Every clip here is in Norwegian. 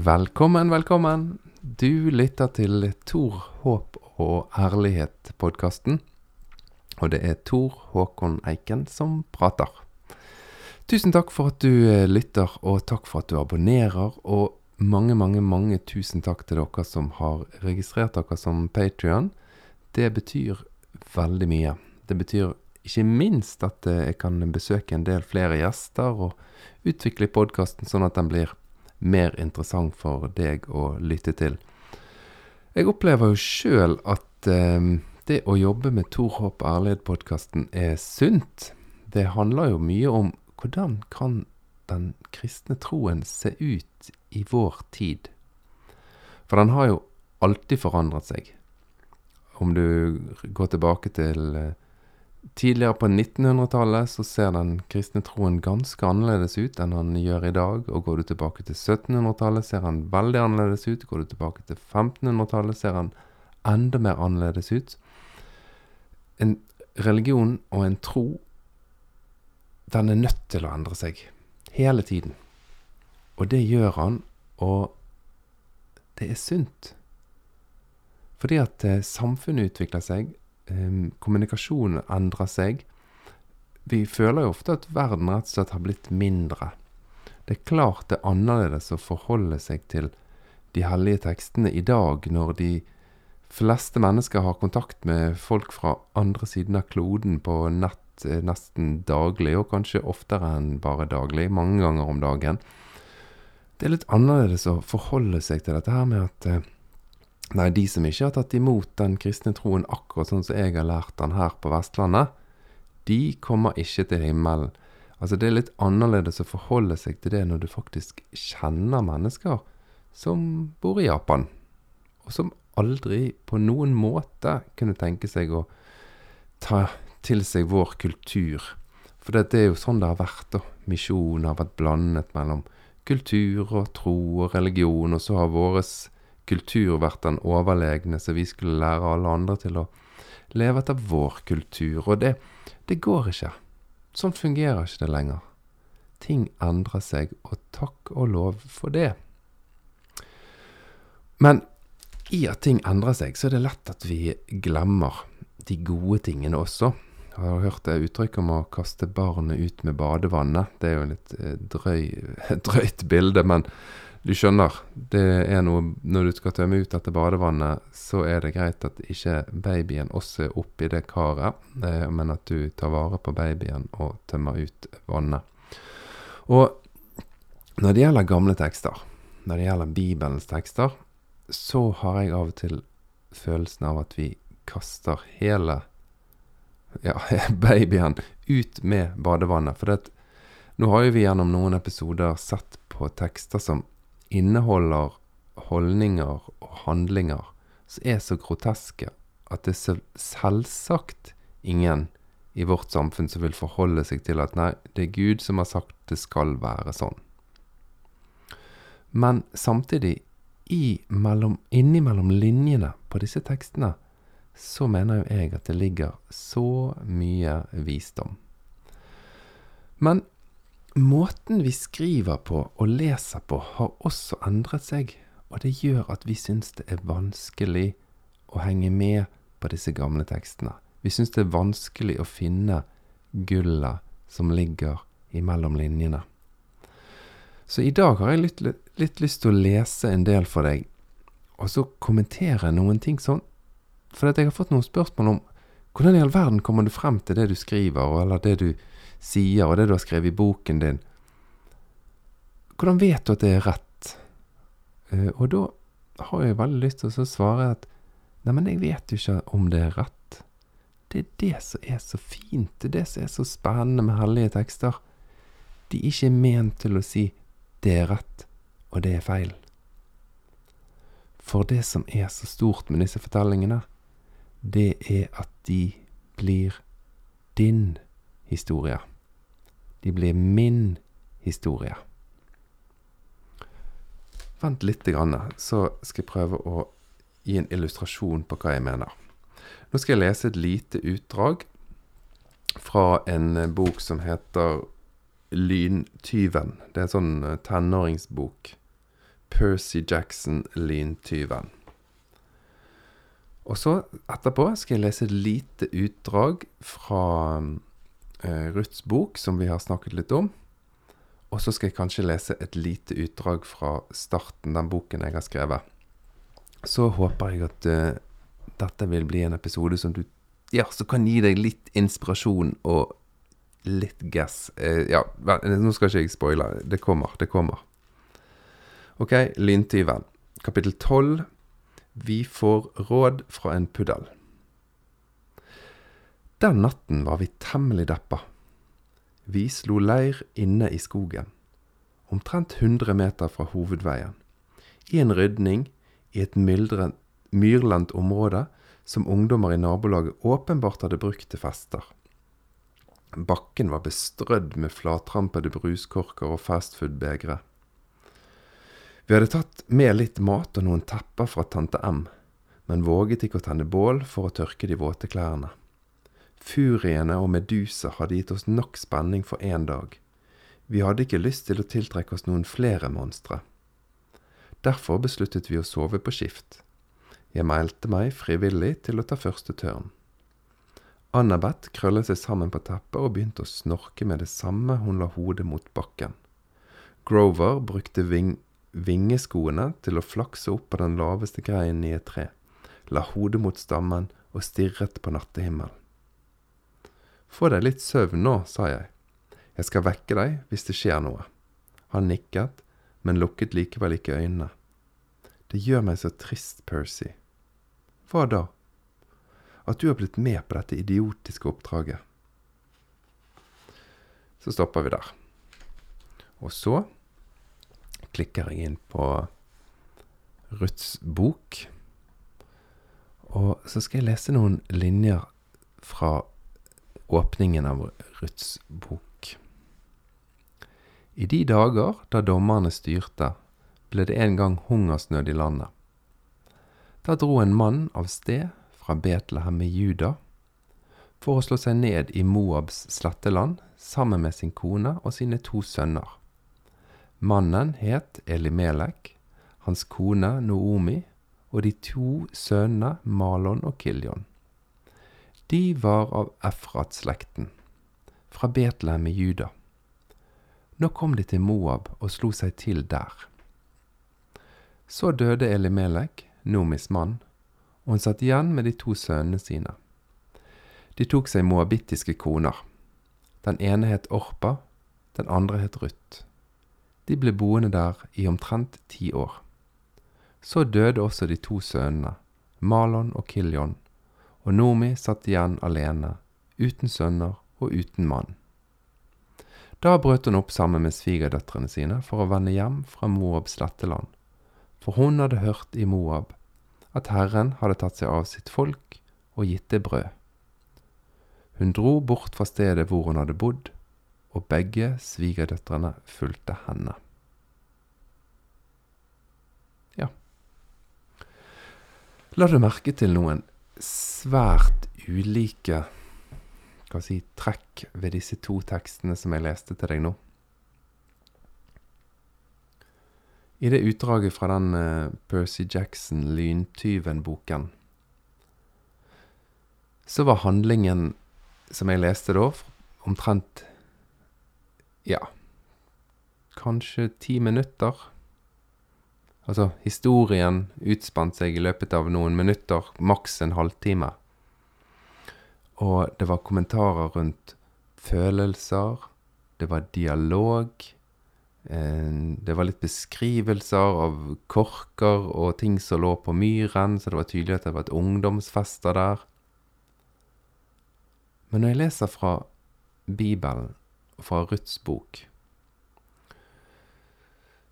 Velkommen, velkommen. Du lytter til Tor, håp og ærlighet-podkasten. Og det er Tor Håkon Eiken som prater. Tusen takk for at du eh, lytter, og takk for at du abonnerer. Og mange, mange, mange tusen takk til dere som har registrert dere som Patrion. Det betyr veldig mye. Det betyr ikke minst at eh, jeg kan besøke en del flere gjester og utvikle podkasten sånn at den blir mer interessant for deg å lytte til. Jeg opplever jo sjøl at eh, det å jobbe med Tor Håp Ærlighet-podkasten er sunt. Det handler jo mye om hvordan kan den kristne troen se ut i vår tid? For den har jo alltid forandret seg. Om du går tilbake til eh, Tidligere på 1900-tallet så ser den kristne troen ganske annerledes ut enn han gjør i dag. Og går du tilbake til 1700-tallet, ser han veldig annerledes ut. Går du tilbake til 1500-tallet, ser han enda mer annerledes ut. En religion og en tro, den er nødt til å endre seg. Hele tiden. Og det gjør han, og det er sunt. Fordi at eh, samfunnet utvikler seg, kommunikasjonen endrer seg. Vi føler jo ofte at verden rett og slett har blitt mindre. Det er klart det er annerledes å forholde seg til de hellige tekstene i dag, når de fleste mennesker har kontakt med folk fra andre siden av kloden på nett eh, nesten daglig, og kanskje oftere enn bare daglig, mange ganger om dagen. Det er litt annerledes å forholde seg til dette her med at eh, Nei, de som ikke har tatt imot den kristne troen akkurat sånn som jeg har lært den her på Vestlandet, de kommer ikke til himmelen. Altså, det er litt annerledes å forholde seg til det når du faktisk kjenner mennesker som bor i Japan, og som aldri på noen måte kunne tenke seg å ta til seg vår kultur. For det, er jo sånn det har vært, da. Misjonen har vært blandet mellom kultur og tro og religion, og så har våres kultur vært den overlegne, så vi skulle lære alle andre til å leve etter vår kultur. Og det, det går ikke. Sånn fungerer ikke det lenger. Ting endrer seg, og takk og lov for det. Men i at ting endrer seg, så er det lett at vi glemmer de gode tingene også. Jeg har hørt det uttrykket om å kaste barnet ut med badevannet. Det er jo litt eh, drøy, drøyt bilde, men du skjønner, det er noe Når du skal tømme ut dette badevannet, så er det greit at ikke babyen også er oppi det karet, eh, men at du tar vare på babyen og tømmer ut vannet. Og når det gjelder gamle tekster, når det gjelder Bibelens tekster, så har jeg av og til følelsen av at vi kaster hele ja, babyen ut med badevannet. For det, nå har jo vi gjennom noen episoder sett på tekster som inneholder holdninger og handlinger som er så groteske at det er selvsagt ingen i vårt samfunn som vil forholde seg til at nei, det er Gud som har sagt det skal være sånn. Men samtidig, i mellom, innimellom linjene på disse tekstene, så mener jo jeg at det ligger så mye visdom. Men Måten vi skriver på og leser på, har også endret seg, og det gjør at vi syns det er vanskelig å henge med på disse gamle tekstene. Vi syns det er vanskelig å finne gullet som ligger imellom linjene. Så i dag har jeg litt, litt lyst til å lese en del for deg, og så kommentere noen ting sånn. For jeg har fått noen spørsmål om hvordan i all verden kommer du frem til det du skriver, eller det du sier, og det du har skrevet i boken din, hvordan vet du at det er rett? Uh, og da har jeg veldig lyst til å svare at nei, men jeg vet jo ikke om det er rett. Det er det som er så fint, det er det som er så spennende med hellige tekster. De er ikke ment til å si det er rett, og det er feil. For det som er så stort med disse fortellingene, det er at de blir din historie. De blir min historie. Vent litt, så skal jeg prøve å gi en illustrasjon på hva jeg mener. Nå skal jeg lese et lite utdrag fra en bok som heter Lyntyven. Det er en sånn tenåringsbok Percy Jackson, lyntyven. Og så etterpå skal jeg lese et lite utdrag fra uh, Ruths bok, som vi har snakket litt om. Og så skal jeg kanskje lese et lite utdrag fra starten, den boken jeg har skrevet. Så håper jeg at uh, dette vil bli en episode som du Ja, som kan gi deg litt inspirasjon og litt gass. Uh, ja, nå skal ikke jeg spoile. Det kommer, det kommer. Ok, Lyntyven. Kapittel tolv. Vi får råd fra en puddel. Den natten var vi temmelig deppa. Vi slo leir inne i skogen, omtrent 100 meter fra hovedveien, i en rydning i et myrlendt område som ungdommer i nabolaget åpenbart hadde brukt til fester. Bakken var bestrødd med flattrampede bruskorker og fastfood-begre. Vi hadde tatt med litt mat og noen tepper fra tante M, men våget ikke å tenne bål for å tørke de våte klærne. Furiene og Medusa hadde gitt oss nok spenning for én dag. Vi hadde ikke lyst til å tiltrekke oss noen flere monstre. Derfor besluttet vi å sove på skift. Jeg meldte meg frivillig til å ta første tørn. Annabeth krøllet seg sammen på teppet og begynte å snorke med det samme hun la hodet mot bakken. Grover brukte ving vingeskoene til å flakse opp på den laveste greinen i et tre, la hodet mot stammen og stirret på nattehimmelen. Få deg litt søvn nå, sa jeg. Jeg skal vekke deg hvis det skjer noe. Han nikket, men lukket likevel ikke øynene. Det gjør meg så trist, Percy. Hva da? At du har blitt med på dette idiotiske oppdraget. Så stopper vi der. Og så klikker jeg inn på Ruths bok. Og så skal jeg lese noen linjer fra åpningen av Ruths bok. I de dager da dommerne styrte, ble det en gang hungersnød i landet. Da dro en mann av sted fra Betlehem i Juda for å slå seg ned i Moabs sletteland sammen med sin kone og sine to sønner. Mannen het Elimelek, hans kone Noomi og de to sønnene Malon og Kiljon. De var av Efrat-slekten, fra Betlehem i Juda. Nå kom de til Moab og slo seg til der. Så døde Elimelek, Nomis mann, og hun satt igjen med de to sønnene sine. De tok seg moabittiske koner. Den ene het Orpa, den andre het Ruth. De ble boende der i omtrent ti år. Så døde også de to sønnene, Malon og Kiljon, og Nomi satt igjen alene, uten sønner og uten mann. Da brøt hun opp sammen med svigerdøtrene sine for å vende hjem fra Moabs sletteland, for hun hadde hørt i Moab at Herren hadde tatt seg av sitt folk og gitt det brød. Hun dro bort fra stedet hvor hun hadde bodd, og begge svigerdøtrene fulgte henne. Ja. La du merke til noen svært ulike hva si, trekk ved disse to tekstene som jeg leste til deg nå? I det utdraget fra den uh, Percy Jackson, Lyntyven-boken, så var handlingen som jeg leste da, omtrent ja, kanskje ti minutter. Altså, historien utspant seg i løpet av noen minutter, maks en halvtime. Og det var kommentarer rundt følelser, det var dialog, eh, det var litt beskrivelser av korker og ting som lå på myren, så det var tydelig at det var et ungdomsfester der. Men når jeg leser fra Bibelen, fra Ruths bok.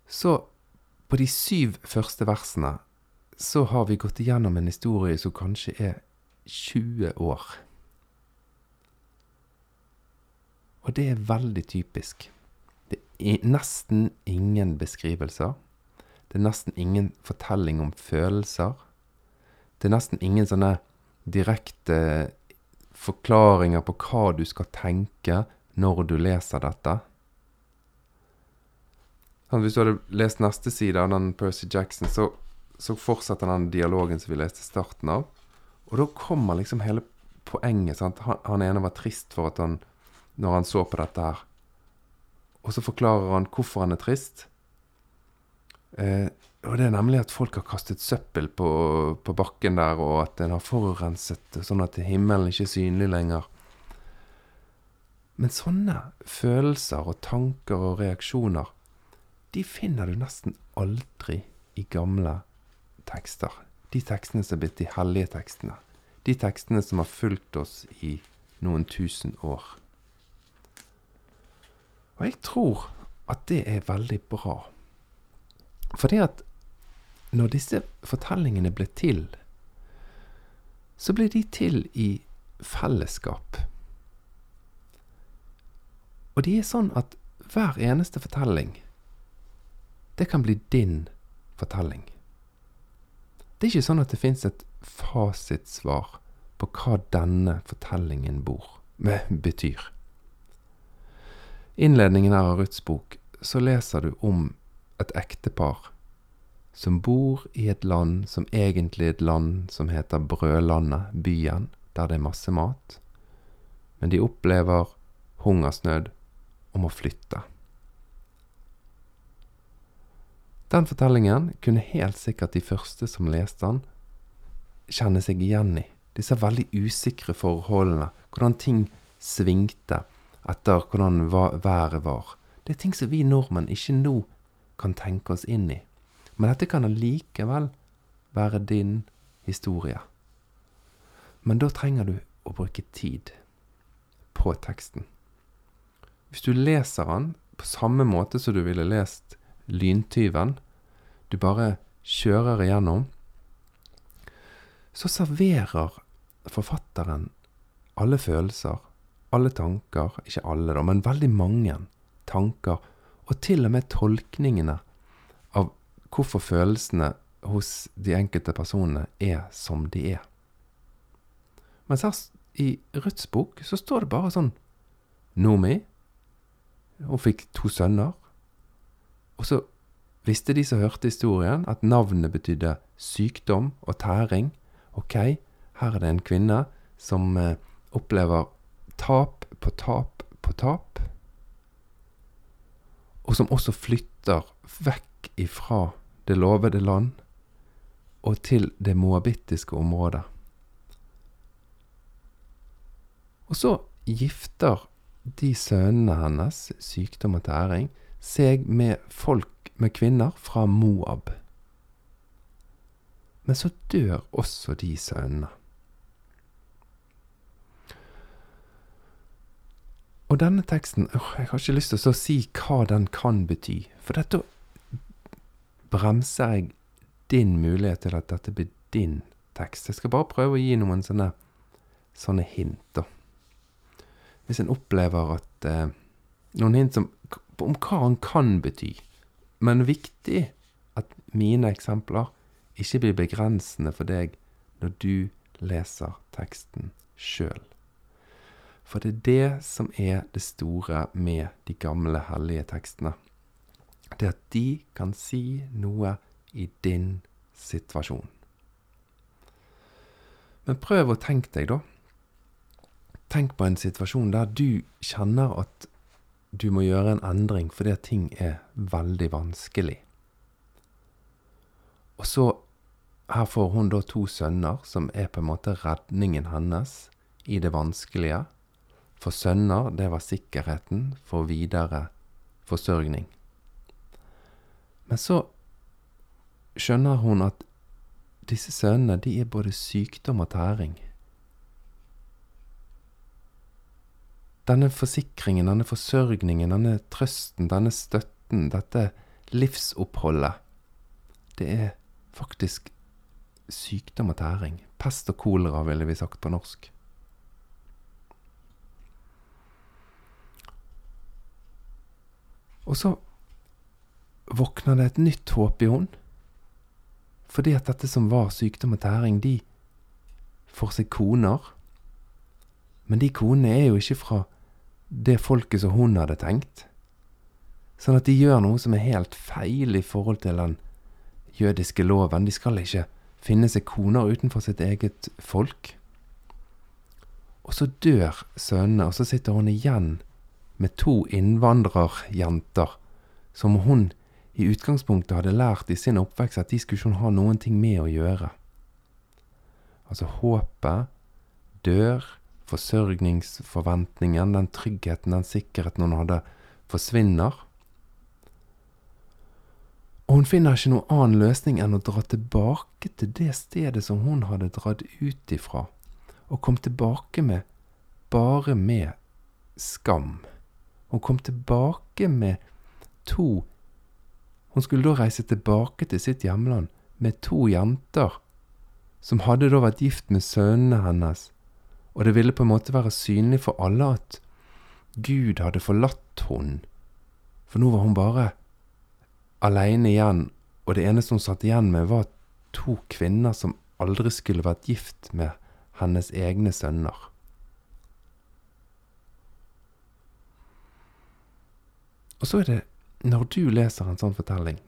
Så på de syv første versene så har vi gått igjennom en historie som kanskje er 20 år. Og det er veldig typisk. Det er nesten ingen beskrivelser. Det er nesten ingen fortelling om følelser. Det er nesten ingen sånne direkte forklaringer på hva du skal tenke når du leser dette. Hvis du hadde lest neste side av den Percy Jackson, så, så fortsetter den dialogen som vi leste starten av. Og da kommer liksom hele poenget. Sant? Han, han ene var trist for at han Når han så på dette her. Og så forklarer han hvorfor han er trist. Eh, og det er nemlig at folk har kastet søppel på, på bakken der, og at en har forurenset sånn at himmelen ikke er synlig lenger. Men sånne følelser og tanker og reaksjoner, de finner du nesten aldri i gamle tekster. De tekstene som er blitt de hellige tekstene. De tekstene som har fulgt oss i noen tusen år. Og jeg tror at det er veldig bra. Fordi at når disse fortellingene ble til, så ble de til i fellesskap. Og de er sånn at hver eneste fortelling, det kan bli din fortelling. Det er ikke sånn at det fins et fasitsvar på hva denne fortellingen bor, betyr innledningen her av Ruths bok så leser du om et ektepar som bor i et land som egentlig er et land som heter Brødlandet, byen, der det er masse mat. Men de opplever hungersnød og å flytte. Den fortellingen kunne helt sikkert de første som leste den, kjenne seg igjen i. Disse veldig usikre forholdene, hvordan ting svingte etter hvordan været var. Det er ting som vi nordmenn ikke nå kan tenke oss inn i. Men dette kan allikevel være din historie. Men da trenger du å bruke tid på teksten. Hvis du leser den på samme måte som du ville lest Lyntyven, du bare kjører igjennom, så serverer forfatteren alle følelser, alle tanker, ikke alle da, men veldig mange tanker, og til og med tolkningene av hvorfor følelsene hos de enkelte personene er som de er. Mens her i Ruths bok så står det bare sånn Nomi, hun fikk to sønner, og så visste de som hørte historien, at navnet betydde sykdom og tæring. Ok, her er det en kvinne som eh, opplever tap på tap på tap, og som også flytter vekk ifra det lovede land og til det moabittiske området. Og så gifter de sønnene hennes, sykdom og tæring, seg med folk, med kvinner fra Moab. Men så dør også de sønnene. Og denne teksten øh, Jeg har ikke lyst til å si hva den kan bety. For dette bremser jeg din mulighet til at dette blir din tekst. Jeg skal bare prøve å gi noen sånne, sånne hint, da. Hvis en opplever at eh, Noen hint som, om hva han kan bety. Men viktig at mine eksempler ikke blir begrensende for deg når du leser teksten sjøl. For det er det som er det store med de gamle hellige tekstene. Det at de kan si noe i din situasjon. Men prøv å tenke deg, da. Tenk på en situasjon der du kjenner at du må gjøre en endring fordi at ting er veldig vanskelig. Og så her får hun da to sønner som er på en måte redningen hennes i det vanskelige. For sønner, det var sikkerheten for videre forsørgning. Men så skjønner hun at disse sønnene, de er både sykdom og tæring. Denne forsikringen, denne forsørgningen, denne trøsten, denne støtten, dette livsoppholdet, det er faktisk sykdom og tæring. Pest og kolera, ville vi sagt på norsk. Og så våkner det et nytt håp i henne. Fordi at dette som var sykdom og tæring, de får seg koner. Men de konene er jo ikke fra det folket som hun hadde tenkt. Sånn at de gjør noe som er helt feil i forhold til den jødiske loven. De skal ikke finne seg koner utenfor sitt eget folk. Og så dør sønnene, og så sitter hun igjen med to innvandrerjenter som hun i utgangspunktet hadde lært i sin oppvekst at de skulle ikke ha noen ting med å gjøre. Altså håpet dør, forsørgningsforventningen, den tryggheten, den sikkerheten hun hadde, forsvinner. Og hun finner ikke noen annen løsning enn å dra tilbake til det stedet som hun hadde dratt ut ifra, og kom tilbake med bare med skam. Hun kom tilbake med to Hun skulle da reise tilbake til sitt hjemland med to jenter som hadde da vært gift med sønnene hennes, og det ville på en måte være synlig for alle at Gud hadde forlatt henne, for nå var hun bare aleine igjen, og det eneste hun satt igjen med, var to kvinner som aldri skulle vært gift med hennes egne sønner. Og så er det, når du leser en sånn fortelling,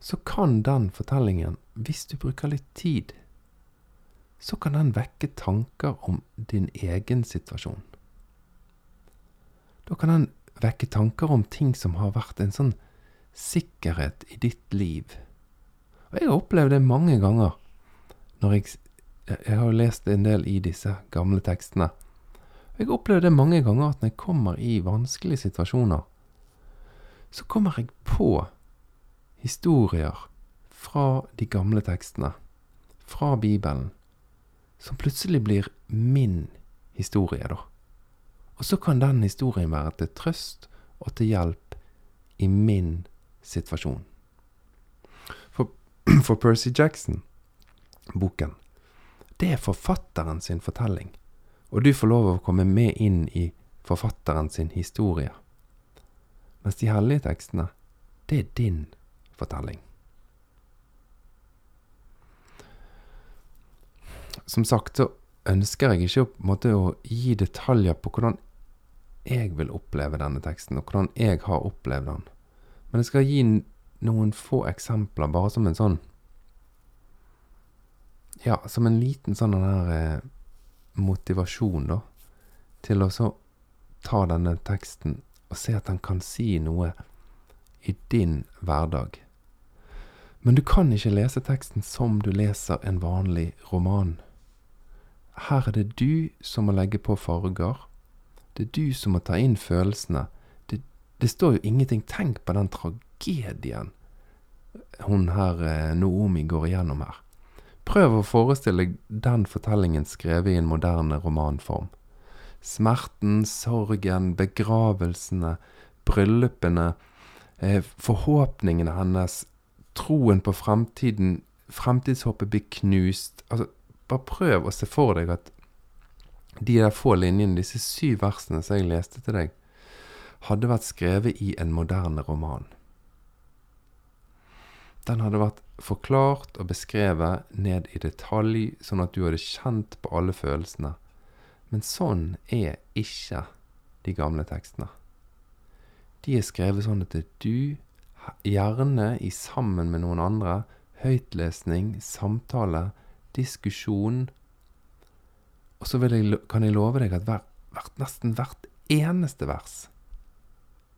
så kan den fortellingen, hvis du bruker litt tid, så kan den vekke tanker om din egen situasjon. Da kan den vekke tanker om ting som har vært en sånn sikkerhet i ditt liv. Og jeg har opplevd det mange ganger når jeg Jeg har lest en del i disse gamle tekstene. Og jeg har opplevd det mange ganger at når jeg kommer i vanskelige situasjoner, så kommer jeg på historier fra de gamle tekstene, fra Bibelen, som plutselig blir min historie, da. Og så kan den historien være til trøst og til hjelp i min situasjon. For, for Percy Jackson, boken, det er forfatteren sin fortelling, og du får lov å komme med inn i forfatteren sin historie. Mens de hellige tekstene, det er din fortelling. Som sagt så ønsker jeg ikke på en måte å gi detaljer på hvordan jeg vil oppleve denne teksten, og hvordan jeg har opplevd den. Men jeg skal gi noen få eksempler, bare som en sånn Ja, som en liten sånn der eh, motivasjon, da, til å så ta denne teksten og se at den kan si noe i din hverdag. Men du kan ikke lese teksten som du leser en vanlig roman. Her er det du som må legge på farger, det er du som må ta inn følelsene. Det, det står jo ingenting. Tenk på den tragedien hun her, eh, Noomi, går igjennom her. Prøv å forestille den fortellingen skrevet i en moderne romanform. Smerten, sorgen, begravelsene, bryllupene, eh, forhåpningene hennes, troen på fremtiden, fremtidshåpet blir knust. Altså, bare prøv å se for deg at de der få linjene, disse syv versene som jeg leste til deg, hadde vært skrevet i en moderne roman. Den hadde vært forklart og beskrevet ned i detalj, sånn at du hadde kjent på alle følelsene. Men sånn er ikke de gamle tekstene. De er skrevet sånn at du, gjerne i sammen med noen andre, høytlesning, samtale, diskusjon, og så jeg, kan jeg love deg at hver, nesten hvert eneste vers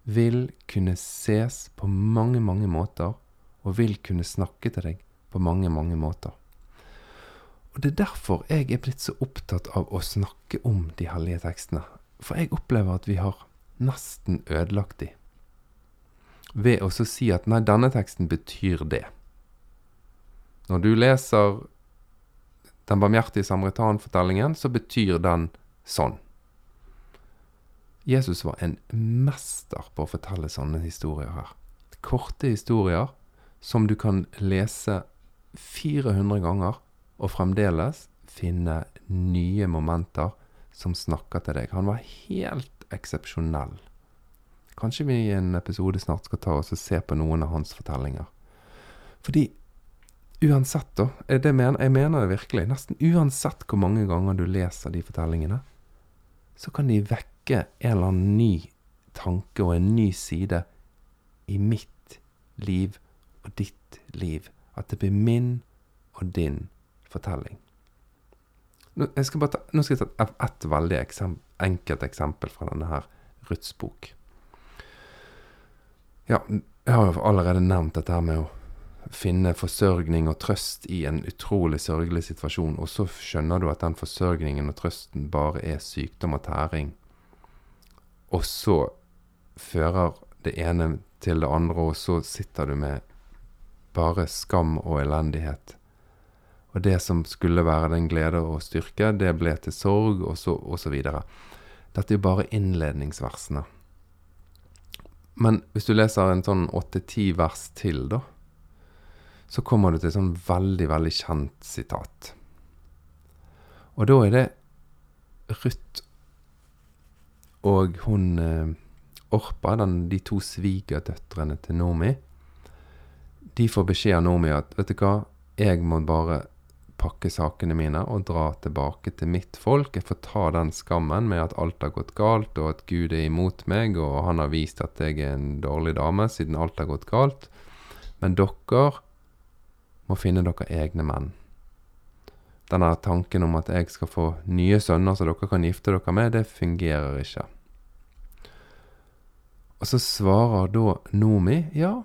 vil kunne ses på mange, mange måter, og vil kunne snakke til deg på mange, mange måter. Og Det er derfor jeg er blitt så opptatt av å snakke om de hellige tekstene. For jeg opplever at vi har nesten ødelagt de. Ved å si at nei, denne teksten betyr det. Når du leser den barmhjertige samaritan-fortellingen, så betyr den sånn. Jesus var en mester på å fortelle sånne historier her. Korte historier som du kan lese 400 ganger og fremdeles finne nye momenter som snakker til deg. Han var helt eksepsjonell. Kanskje vi i en episode snart skal ta oss og se på noen av hans fortellinger. Fordi Uansett, da. Det mener, jeg mener det virkelig. Nesten uansett hvor mange ganger du leser de fortellingene, så kan de vekke en eller annen ny tanke og en ny side i mitt liv og ditt liv. At det blir min og din fortelling. Nå, jeg skal ta, nå skal jeg ta ett veldig eksem, enkelt eksempel fra denne her Ruths bok. Ja, jeg har jo allerede nevnt dette her med å finne forsørgning og trøst i en utrolig sørgelig situasjon, og så skjønner du at den forsørgningen og trøsten bare er sykdom og tæring. Og så fører det ene til det andre, og så sitter du med bare skam og elendighet. Og det som skulle være den glede og styrke, det ble til sorg, og så, og så videre. Dette er jo bare innledningsversene. Men hvis du leser en sånn åtte-ti vers til, da, så kommer du til et sånn veldig, veldig kjent sitat. Og da er det Ruth og hun eh, Orpa, den, de to svigerdøtrene til Nomi, de får beskjed av Nomi at vet du hva, jeg må bare pakke sakene mine og dra tilbake til mitt folk. Jeg får ta den skammen med at alt har gått galt, og at Gud er imot meg, og han har vist at jeg er en dårlig dame siden alt har gått galt. Men dere må finne dere egne menn. Denne tanken om at jeg skal få nye sønner som dere kan gifte dere med, det fungerer ikke. Og så svarer da Nomi ja,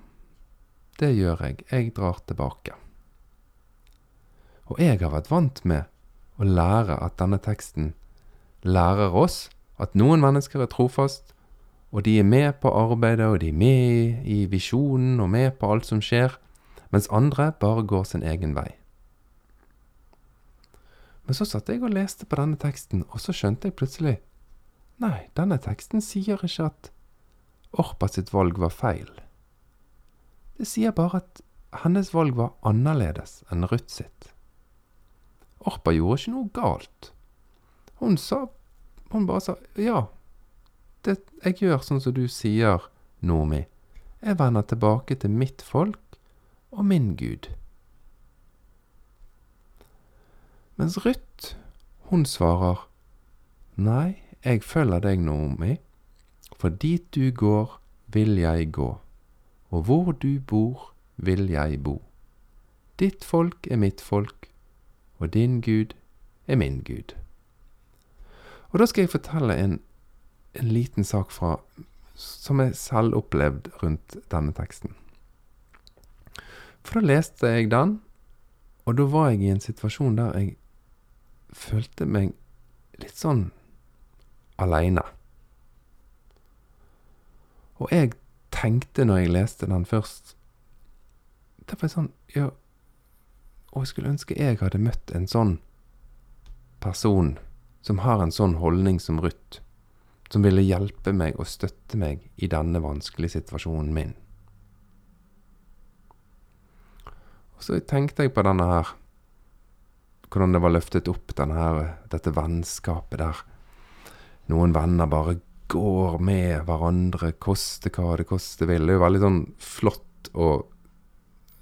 det gjør jeg, jeg drar tilbake. Og jeg har vært vant med å lære at denne teksten lærer oss at noen mennesker er trofast, og de er med på arbeidet, og de er med i visjonen og med på alt som skjer, mens andre bare går sin egen vei. Men så satt jeg og leste på denne teksten, og så skjønte jeg plutselig Nei, denne teksten sier ikke at Orpa sitt valg var feil. Det sier bare at hennes valg var annerledes enn Ruth sitt. Orpa gjorde ikke noe galt. Hun sa Hun bare sa ja, det, jeg gjør sånn som du sier, Nomi. Jeg vender tilbake til mitt folk og min Gud. Mens Ruth, hun svarer Nei, jeg følger deg, Naomi, for dit du går, vil jeg gå, og hvor du bor, vil jeg bo. Ditt folk er mitt folk, og din Gud er min Gud. Og da skal jeg fortelle en, en liten sak fra, som jeg selv opplevd rundt denne teksten. For da leste jeg den, og da var jeg i en situasjon der jeg følte meg litt sånn aleine. Og jeg tenkte når jeg leste den først Det var sånn Ja, og jeg skulle ønske jeg hadde møtt en sånn person som har en sånn holdning som Ruth, som ville hjelpe meg og støtte meg i denne vanskelige situasjonen min. Og så tenkte jeg på denne her Hvordan det var løftet opp, denne her, dette vennskapet der noen venner bare går med hverandre, koste hva det koste vil. Det er jo veldig sånn flott og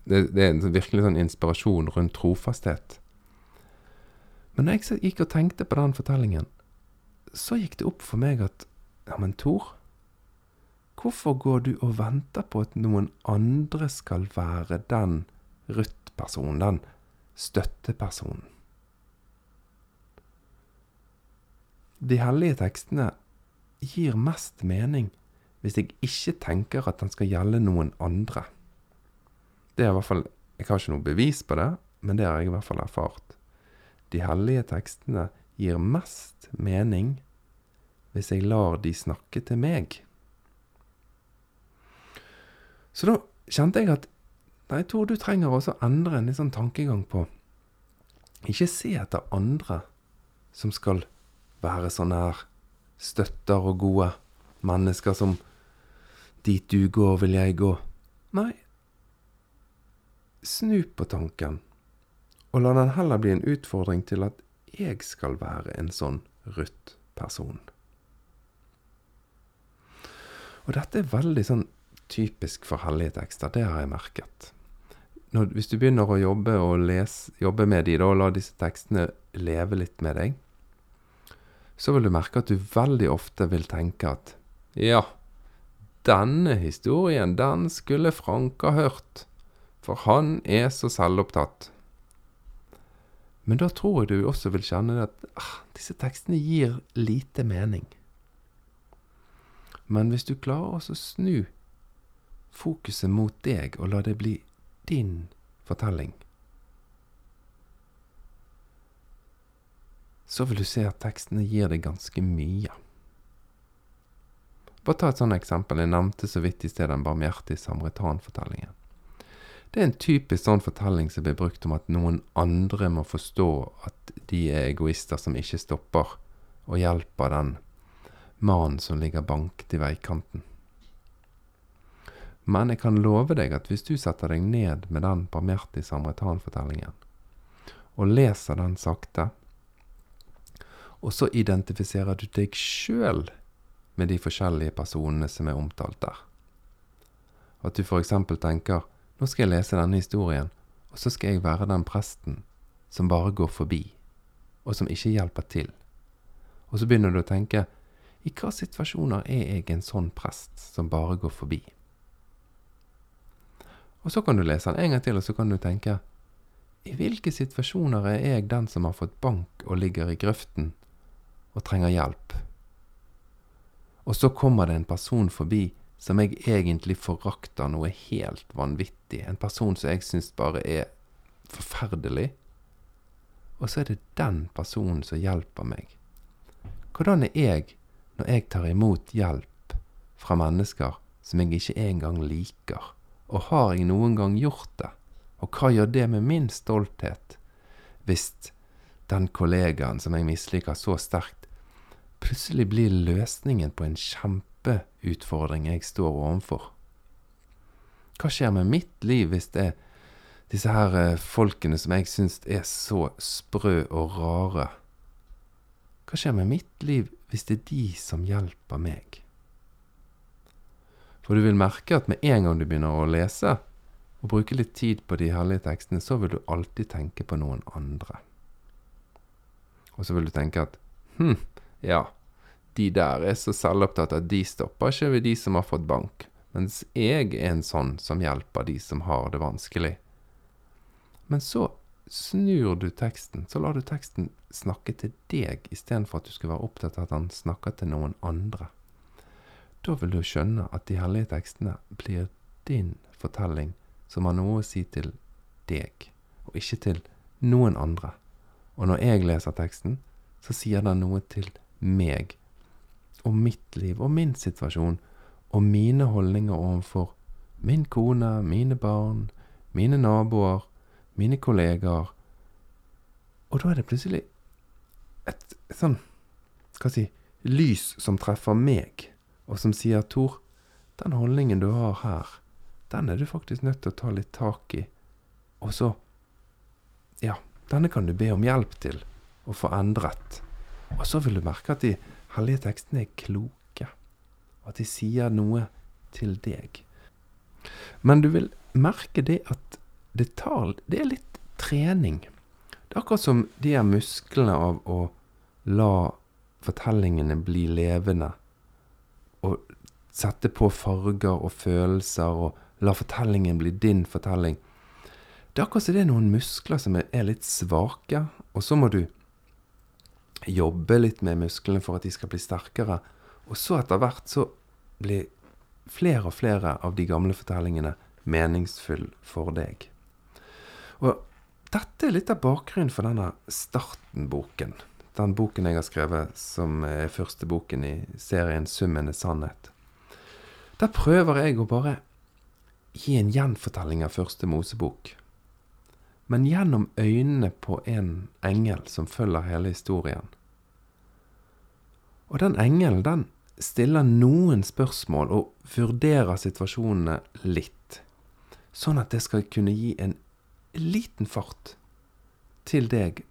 det, det, er virkelig sånn inspirasjon rundt trofasthet. Men når jeg gikk og tenkte på den fortellingen, så gikk det opp for meg at Ja, men Tor, hvorfor går du og venter på at noen andre skal være den Ruth-personen, den støttepersonen? De hellige tekstene gir mest mening hvis jeg ikke tenker at den skal gjelde noen andre. Det er i hvert fall Jeg har ikke noe bevis på det, men det har jeg i hvert fall erfart. De hellige tekstene gir mest mening hvis jeg lar de snakke til meg. Så da kjente jeg at Nei, Tor, du trenger også å endre en litt sånn tankegang på Ikke se etter andre som skal være sånne her støtter og gode mennesker som Dit du går, vil jeg gå. Nei, Snu på tanken, og la den heller bli en utfordring til at jeg skal være en sånn Ruth-person. Og dette er veldig sånn typisk for hellige det har jeg merket. Når, hvis du begynner å jobbe, lese, jobbe med de da, og la disse tekstene leve litt med deg, så vil du merke at du veldig ofte vil tenke at ja, denne historien, den skulle Frank ha hørt, for han er så selvopptatt. Men da tror jeg du også vil kjenne at ah, disse tekstene gir lite mening. Men hvis du klarer å snu fokuset mot deg og la det bli din fortelling, så vil du se at tekstene gir deg ganske mye. Bare ta et sånt eksempel. Jeg nevnte så vidt i sted den barmhjertige samaritan-fortellingen. Det er en typisk sånn fortelling som blir brukt om at noen andre må forstå at de er egoister som ikke stopper og hjelper den mannen som ligger banket i veikanten. Men jeg kan love deg at hvis du setter deg ned med den barmhjertige samaritan-fortellingen, og leser den sakte, og så identifiserer du deg sjøl med de forskjellige personene som er omtalt der. At du f.eks. tenker nå skal jeg lese denne historien, og så skal jeg være den presten som bare går forbi, og som ikke hjelper til. Og så begynner du å tenke i hva situasjoner er jeg en sånn prest som bare går forbi? Og så kan du lese den en gang til, og så kan du tenke i hvilke situasjoner er jeg den som har fått bank og ligger i grøften og trenger hjelp? Og så kommer det en person forbi som jeg egentlig forakter noe helt vanvittig. En person som jeg syns bare er forferdelig. Og så er det den personen som hjelper meg. Hvordan er jeg når jeg tar imot hjelp fra mennesker som jeg ikke engang liker? Og har jeg noen gang gjort det? Og hva gjør det med min stolthet hvis den kollegaen som jeg misliker så sterkt, plutselig blir løsningen på en kjempeutfordring jeg står overfor. Hva skjer med mitt liv hvis det er disse her eh, folkene som jeg syns er så sprø og rare? Hva skjer med mitt liv hvis det er de som hjelper meg? For du vil merke at med en gang du begynner å lese, og bruke litt tid på de hellige tekstene, så vil du alltid tenke på noen andre. Og så vil du tenke at hm, ja, de der er så selvopptatt at de stopper ikke ved de som har fått bank, mens jeg er en sånn som hjelper de som har det vanskelig. Men så snur du teksten, så lar du teksten snakke til deg istedenfor at du skal være opptatt av at han snakker til noen andre. Da vil du skjønne at de hellige tekstene blir din fortelling som har noe å si til deg, og ikke til noen andre. Og når jeg leser teksten, så sier den noe til meg, og mitt liv og min situasjon og mine holdninger overfor min kone, mine barn, mine naboer, mine kollegaer. Og da er det plutselig et, et sånn Hva si Lys som treffer meg, og som sier Tor, den holdningen du har her, den er du faktisk nødt til å ta litt tak i. Og så Ja, denne kan du be om hjelp til å få endret. Og så vil du merke at de hellige tekstene er kloke, og at de sier noe til deg. Men du vil merke det at det tar Det er litt trening. Det er akkurat som de her musklene av å la fortellingene bli levende. Sette på farger og følelser og la fortellingen bli din fortelling. Det er akkurat som det er noen muskler som er litt svake, og så må du jobbe litt med musklene for at de skal bli sterkere. Og så etter hvert så blir flere og flere av de gamle fortellingene meningsfull for deg. Og dette er litt av bakgrunnen for denne Starten-boken. Den boken jeg har skrevet som er første boken i serien Summen er sannhet. Der prøver jeg å bare gi en gjenfortelling av første Mosebok men gjennom øynene på en engel som følger hele historien. Og den engelen, den stiller noen spørsmål og vurderer situasjonene litt, sånn at det skal kunne gi en liten fart til deg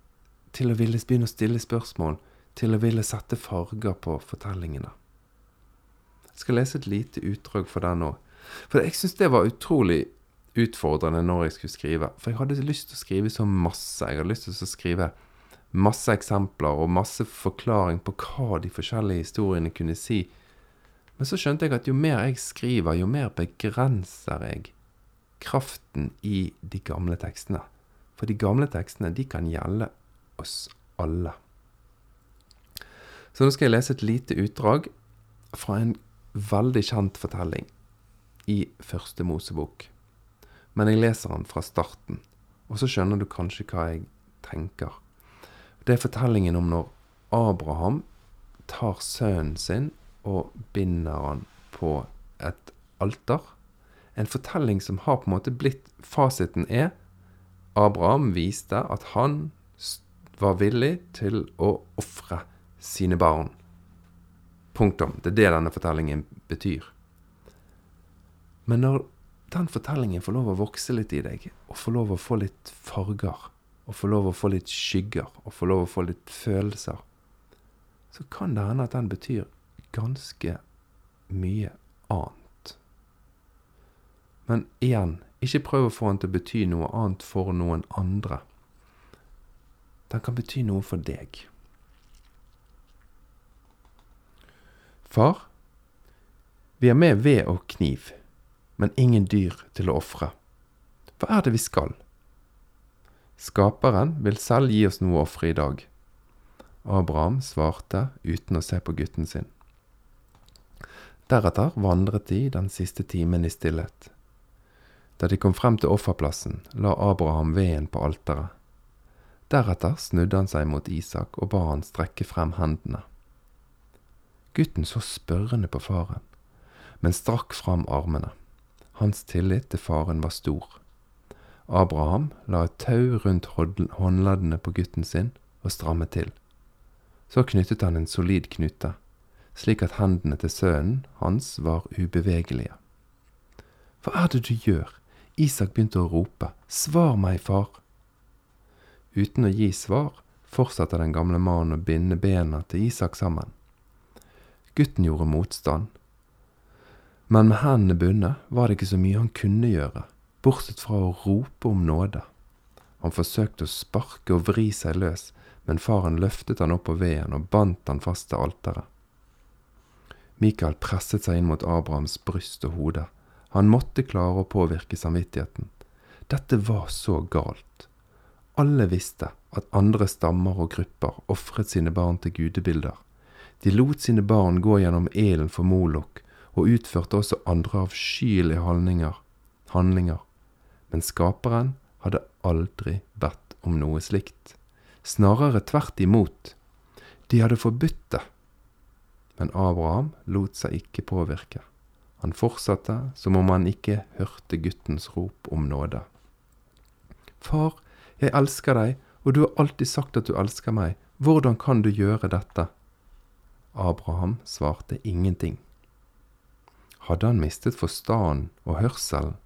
til å ville begynne å stille spørsmål, til å ville sette farger på fortellingene. Skal lese et lite utdrag for deg nå. For jeg syns det var utrolig utfordrende når jeg skulle skrive. For jeg hadde lyst til å skrive så masse. Jeg hadde lyst til å skrive masse eksempler og masse forklaring på hva de forskjellige historiene kunne si. Men så skjønte jeg at jo mer jeg skriver, jo mer begrenser jeg kraften i de gamle tekstene. For de gamle tekstene, de kan gjelde oss alle. Så nå skal jeg lese et lite utdrag fra en veldig kjent fortelling i Første Mosebok. Men jeg leser den fra starten, og så skjønner du kanskje hva jeg tenker. Det er fortellingen om når Abraham tar sønnen sin og binder han på et alter. En fortelling som har på en måte blitt Fasiten er Abraham viste at han var villig til å ofre sine barn. Punktum. Det er det denne fortellingen betyr. Men når den fortellingen får lov å vokse litt i deg, og får lov å få litt farger, og får lov å få litt skygger, og får lov å få litt følelser, så kan det hende at den betyr ganske mye annet. Men igjen, ikke prøv å få den til å bety noe annet for noen andre. Den kan bety noe for deg. Far, vi har med ved og kniv men ingen dyr til å ofre. Hva er det vi skal? Skaperen vil selv gi oss noe å ofre i dag. Abraham svarte uten å se på gutten sin. Deretter vandret de den siste timen i stillhet. Da de kom frem til offerplassen, la Abraham veden på alteret. Deretter snudde han seg mot Isak og ba han strekke frem hendene. Gutten så spørrende på faren, men strakk fram armene. Hans tillit til faren var stor. Abraham la et tau rundt håndleddene på gutten sin og strammet til. Så knyttet han en solid knute, slik at hendene til sønnen hans var ubevegelige. Hva er det du gjør? Isak begynte å rope. Svar meg, far! Uten å gi svar fortsatte den gamle mannen å binde bena til Isak sammen. Gutten gjorde motstand, men med hendene bundet var det ikke så mye han kunne gjøre, bortsett fra å rope om nåde. Han forsøkte å sparke og vri seg løs, men faren løftet han opp på veden og bandt han fast til alteret. Mikael presset seg inn mot Abrahams bryst og hode. Han måtte klare å påvirke samvittigheten. Dette var så galt. Alle visste at andre stammer og grupper ofret sine barn til gudebilder. De lot sine barn gå gjennom ilden for Molok og utførte også andre avskyelige handlinger, handlinger. Men skaperen hadde aldri bedt om noe slikt. Snarere tvert imot. De hadde forbudt det. Men Abraham lot seg ikke påvirke. Han fortsatte som om han ikke hørte guttens rop om nåde. Far, jeg elsker deg, og du har alltid sagt at du elsker meg. Hvordan kan du gjøre dette? Abraham svarte ingenting. Hadde han mistet forstanden og hørselen?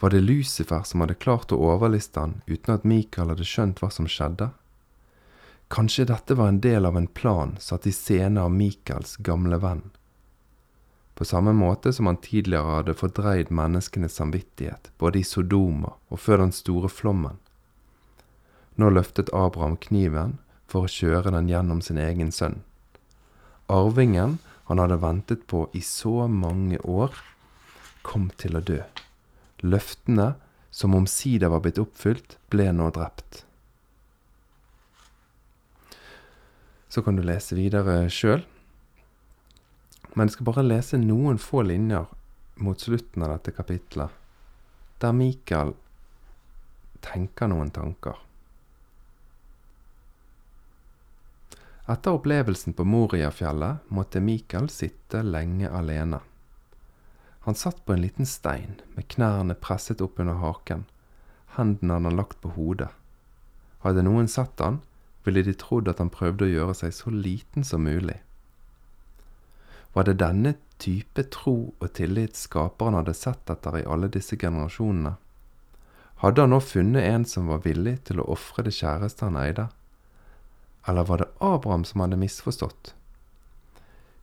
Var det Lucifer som hadde klart å overliste han uten at Mikael hadde skjønt hva som skjedde? Kanskje dette var en del av en plan satt i scene av Mikaels gamle venn? På samme måte som han tidligere hadde fordreid menneskenes samvittighet, både i Sodoma og før den store flommen. Nå løftet Abraham kniven for å kjøre den gjennom sin egen sønn. Arvingen han hadde ventet på i så mange år, kom til å dø. Løftene, som omsider var blitt oppfylt, ble nå drept. Så kan du lese videre sjøl. Men jeg skal bare lese noen få linjer mot slutten av dette kapitlet, der Mikael tenker noen tanker. Etter opplevelsen på Moriafjellet måtte Mikael sitte lenge alene. Han satt på en liten stein, med knærne presset opp under haken. Hendene hadde han lagt på hodet. Hadde noen sett han, ville de trodd at han prøvde å gjøre seg så liten som mulig. Var det denne type tro og tillit skaperen hadde sett etter i alle disse generasjonene? Hadde han nå funnet en som var villig til å ofre det kjæreste han eide? Eller var det Abraham som hadde misforstått?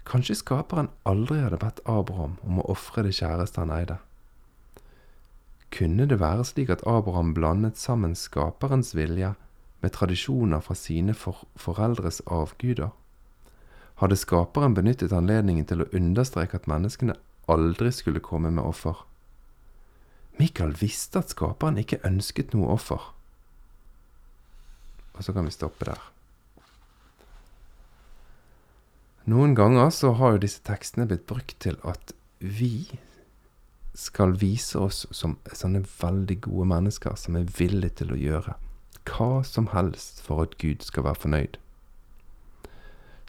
Kanskje skaperen aldri hadde bedt Abraham om å ofre det kjæreste han eide? Kunne det være slik at Abraham blandet sammen skaperens vilje med tradisjoner fra sine for foreldres avguder? hadde skaperen benyttet anledningen til å understreke at menneskene aldri skulle komme med offer. Mikael visste at skaperen ikke ønsket noe offer. Og så kan vi stoppe der. Noen ganger så har jo disse tekstene blitt brukt til at vi skal vise oss som sånne veldig gode mennesker som er villige til å gjøre hva som helst for at Gud skal være fornøyd.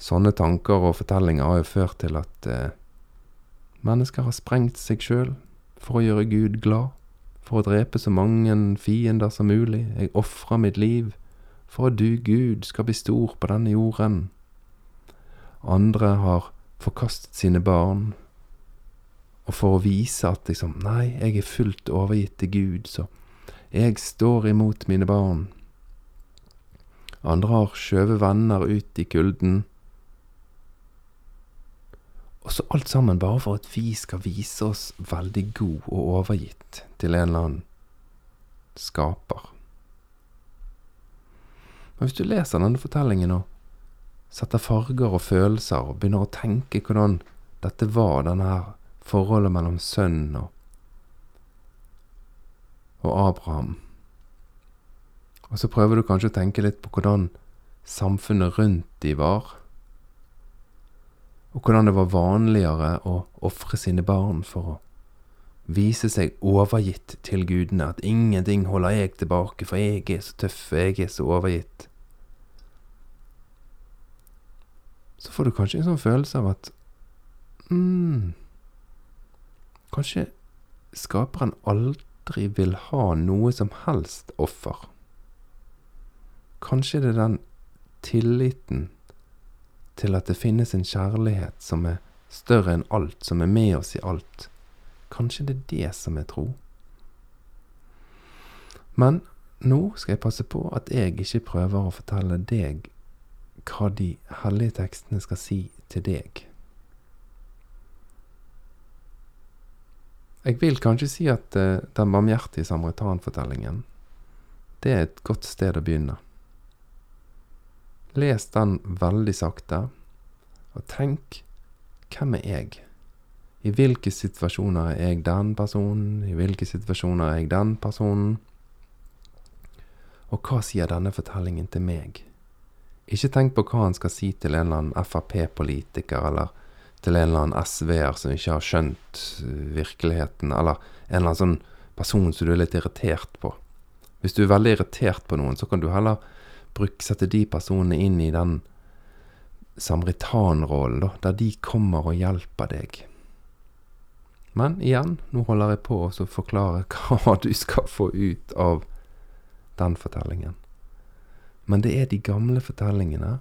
Sånne tanker og fortellinger har jo ført til at eh, mennesker har sprengt seg sjøl for å gjøre Gud glad, for å drepe så mange fiender som mulig. Jeg ofrer mitt liv for at du, Gud, skal bli stor på denne jorden. Andre har forkastet sine barn, og for å vise at liksom, nei, jeg er fullt overgitt til Gud, så jeg står imot mine barn. Andre har skjøvet venner ut i kulden. Og så alt sammen bare for at vi skal vise oss veldig god og overgitt til en eller annen skaper. Men hvis du leser denne fortellingen og setter farger og følelser og begynner å tenke hvordan dette var, denne her forholdet mellom sønnen og, og Abraham Og så prøver du kanskje å tenke litt på hvordan samfunnet rundt de var, og hvordan det var vanligere å ofre sine barn for å vise seg overgitt til gudene, at ingenting holder jeg tilbake, for jeg er så tøff, jeg er så overgitt. Så får du kanskje en sånn følelse av at mm, Kanskje skaperen aldri vil ha noe som helst offer. Kanskje det er den tilliten til at det finnes en kjærlighet som er større enn alt, som er med oss i alt. Kanskje det er det som er tro. Men nå skal jeg passe på at jeg ikke prøver å fortelle deg hva de hellige tekstene skal si til deg. Jeg vil kanskje si at uh, den barmhjertige samaritan-fortellingen, det er et godt sted å begynne. Les den veldig sakte, og tenk hvem er jeg? I hvilke situasjoner er jeg den personen? I hvilke situasjoner er jeg den personen? Og hva sier denne fortellingen til meg? Ikke tenk på hva han skal si til en eller annen Frp-politiker, eller til en eller annen SV-er som ikke har skjønt uh, virkeligheten, eller en eller annen sånn person som du er litt irritert på. Hvis du er veldig irritert på noen, så kan du heller bruke, sette de personene inn i den samaritanrollen, der de kommer og hjelper deg. Men igjen, nå holder jeg på å forklare hva du skal få ut av den fortellingen. Men det er de gamle fortellingene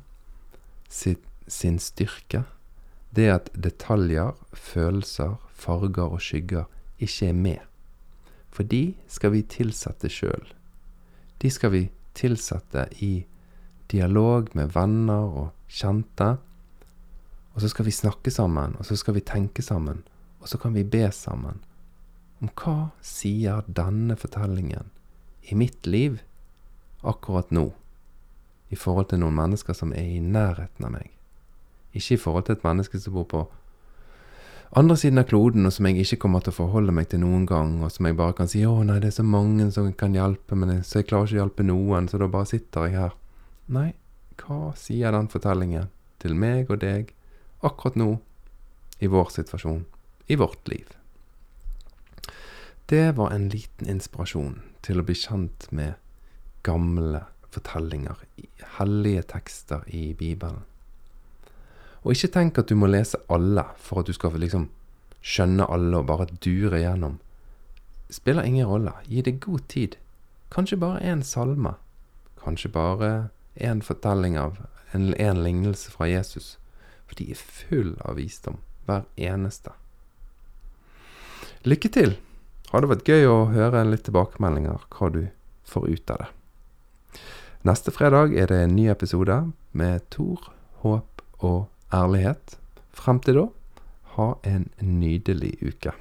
sin, sin styrke. Det at detaljer, følelser, farger og skygger ikke er med. For de skal vi tilsette sjøl. De skal vi tilsette i dialog med venner og kjente. Og så skal vi snakke sammen, og så skal vi tenke sammen, og så kan vi be sammen. Om hva sier denne fortellingen i mitt liv akkurat nå? I forhold til noen mennesker som er i nærheten av meg. Ikke i forhold til et menneske som bor på andre siden av kloden, og som jeg ikke kommer til å forholde meg til noen gang, og som jeg bare kan si 'Å, nei, det er så mange som kan hjelpe, men så jeg klarer ikke å hjelpe noen, så da bare sitter jeg her'. Nei, hva sier den fortellingen til meg og deg akkurat nå, i vår situasjon, i vårt liv? Det var en liten inspirasjon til å bli kjent med gamle fortellinger, hellige tekster i Bibelen. Og ikke tenk at du må lese alle for at du skal liksom skjønne alle og bare dure gjennom. Spiller ingen rolle. Gi det god tid. Kanskje bare én salme. Kanskje bare én fortelling av en, en lignelse fra Jesus. For de er full av visdom, hver eneste. Lykke til! Har det vært gøy å høre litt tilbakemeldinger hva du får ut av det. Neste fredag er det en ny episode med Tor, håp og ærlighet. Frem til da, ha en nydelig uke.